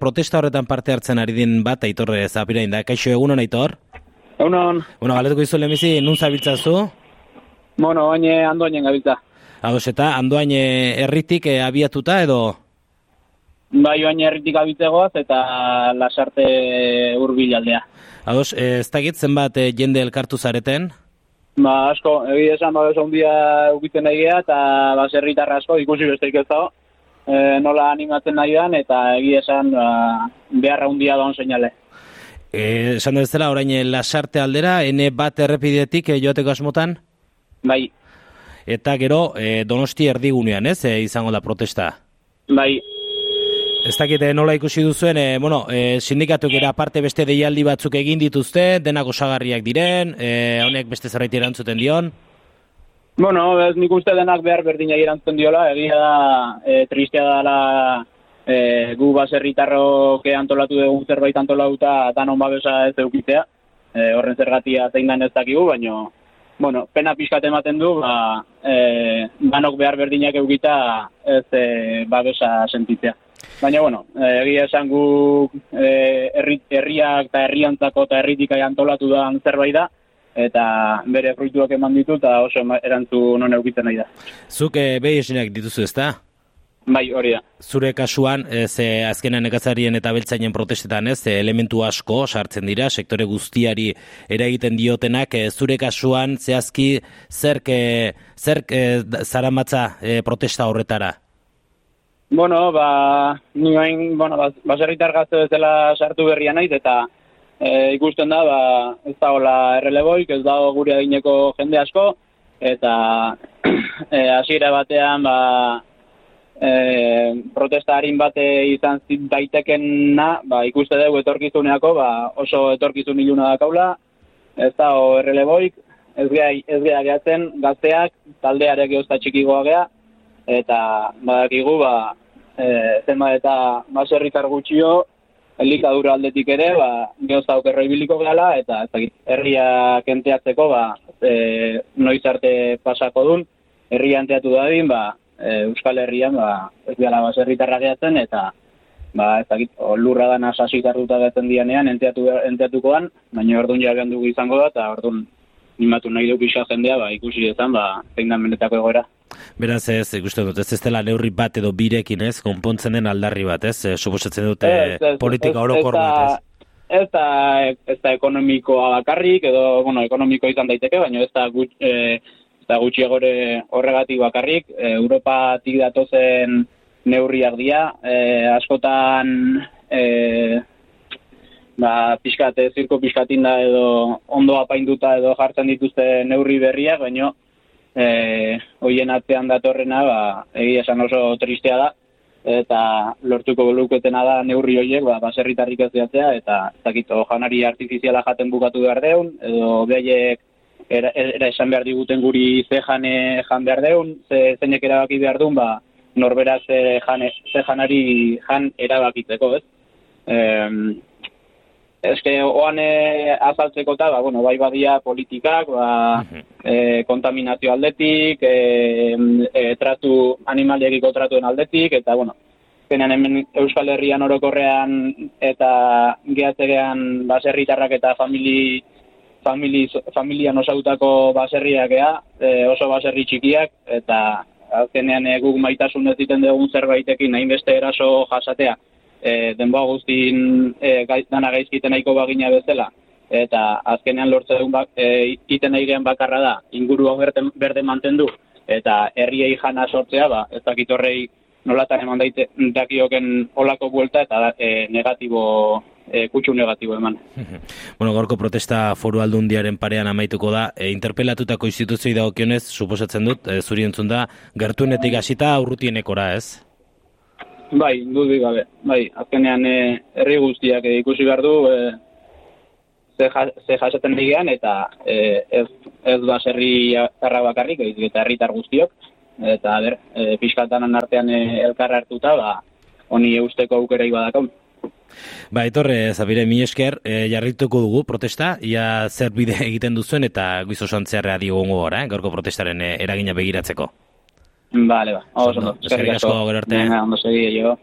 Protesta horretan parte hartzen ari din bat, aitorre zapirain da. Kaixo egunon, aitor? Egunon. Bueno, galetuko izu lehemizi, nun zabiltzazu? Bueno, baina andoainen gabiltza. Ados, eta andoain herritik e, abiatuta edo? Bai, baina herritik abitzegoaz eta lasarte hurbil aldea. Ados, e, ez dakit zenbat e, jende elkartu zareten? Ba, asko, egi esan ba, oso hundia ukiten nahi geha, eta baserritarra asko ikusi besteik ez dago. E, nola animatzen nahi dan, eta egi esan ba, beharra hundia daun seinale. E, esan dut zela, orain lasarte aldera, ene bat errepidetik e, joateko asmotan? Bai, Eta gero, e, donosti erdigunean, ez, e, izango da protesta? bai, Ez dakite nola ikusi duzuen, e, bueno, e, sindikatuk era aparte beste deialdi batzuk egin dituzte, denak osagarriak diren, e, honek beste zerbait erantzuten dion. Bueno, ez nik uste denak behar berdina erantzuten diola, egia da, e, tristea dela e, gu baserritarroke antolatu dugun zerbait antolatuta danon babesa ez eukitea. E, horren zergatia zein den ez dakigu, baina, bueno, pena pixkat ematen du, ba, e, danok behar berdinak eukita ez e, babesa sentitzea. Baina, bueno, egia esan gu e, herri, herriak eta herriantzako eta herritik antolatu da zerbait da, eta bere fruituak eman ditu eta oso erantzun non eukitzen nahi da. Zuk e, behi esinak dituzu ezta? Bai, hori da. Zure kasuan, ez, e, azkenan nekazarien eta beltzainen protestetan, ez, elementu asko sartzen dira, sektore guztiari eragiten diotenak, e, zure kasuan, zehazki, zerk, zerk zaramatza e, protesta horretara? Bueno, ba, ni bain, bueno, bas, baserritar gazte bezala sartu berria naiz, eta e, ikusten da, ba, ez dagoela erreleboik, ez dago gure adineko jende asko, eta e, hasiera batean, ba, e, protesta harin bate izan daitekena, ba, ikuste dugu etorkizuneako, ba, oso etorkizun iluna dakaula, ez dago erreleboik, ez gea, ez gea gehatzen gazteak, taldearek eozta txikigoa gea, eta badakigu ba e, zenbat eta baserritar gutxio elikadura aldetik ere ba geoza okerro ibiliko gala eta ez dakit herria kenteatzeko ba e, noiz arte pasako dun herria enteatu dadin ba e, Euskal Herrian ba ez gala baserritarra gehatzen eta ba ez dakit o, lurra dana sasitartuta gehatzen dianean enteatu enteatukoan baina ordun jabean dugu izango da eta ordun animatu nahi du pixa jendea ba ikusi dezan ba zein da benetako egoera Beraz ez, ikusten dut, ez ez dela neurri bat edo birekin ez, konpontzen den aldarri bat, ez, e, suposatzen dute Ez, ez, politika orokor bat, ez. Ez da, ez da ekonomikoa bakarrik, edo, bueno, ekonomiko izan daiteke, baina ez da, gut, e, ez da gutxiagore horregatik bakarrik. E, Europatik datozen neurriak dira, e, askotan e, ba, pixkat, e, zirko pixkatin da edo ondo apainduta edo jartzen dituzte neurri berriak, baina e, hoien atzean datorrena, ba, egia esan oso tristea da, eta lortuko luketena da neurri horiek, ba, baserritarrik ez eta ez dakit, o janari artifiziala jaten bukatu behar deun, edo behaiek era, era esan behar diguten guri ze jane jan behar deun, ze zeinek erabaki behar duen, ba, norbera ze, jane, ze janari jan erabakitzeko, ez? Em, eske oan e, azaltzeko eta, ba, bueno, bai badia politikak, ba, e, kontaminazio aldetik, e, e, tratu animaliekiko tratuen aldetik, eta, bueno, zenean hemen Euskal Herrian orokorrean eta gehatzegean baserritarrak eta famili, famili, familian osautako baserriak ea, e, oso baserri txikiak, eta azkenean e, guk maitasun ez egiten dugun zerbaitekin hainbeste eraso jasatea, e, denboa guztin e, gai, dana gaizkiten nahiko bagina bezala, eta azkenean lortzen dugun bak, e, iten nahi bakarra da, ingurua berde, berde mantendu, eta herriei jana sortzea, ba, ez dakit horrei nolatan eman daite, dakioken olako buelta eta e, negatibo, e, kutsu negatibo eman. Bueno, gorko protesta foru aldundiaren parean amaituko da, e, interpelatutako instituzioi dagokionez, suposatzen dut, e, zuri entzun da, gertuenetik hasita aurrutienekora, ez? Bai, dudik gabe. Bai, azkenean e, herri guztiak ikusi behar du e, ze, ja, ze jasaten digean eta e, ez, ez baserri zarra bakarrik, baizik eta herritar guztiok. Eta ber, e, pixkatanan artean e, elkarra hartuta, ba, honi eusteko aukerei badakau. Ba, etorre, Zabire, mi esker, e, jarrituko dugu protesta, ia zer bide egiten duzuen eta guizo santzearra diogongo gora, eh? gaurko protestaren eragina begiratzeko. Vale, ba. Oso, Ondo, eskerrik asko, gero arte. Venga, ondo segi, jo.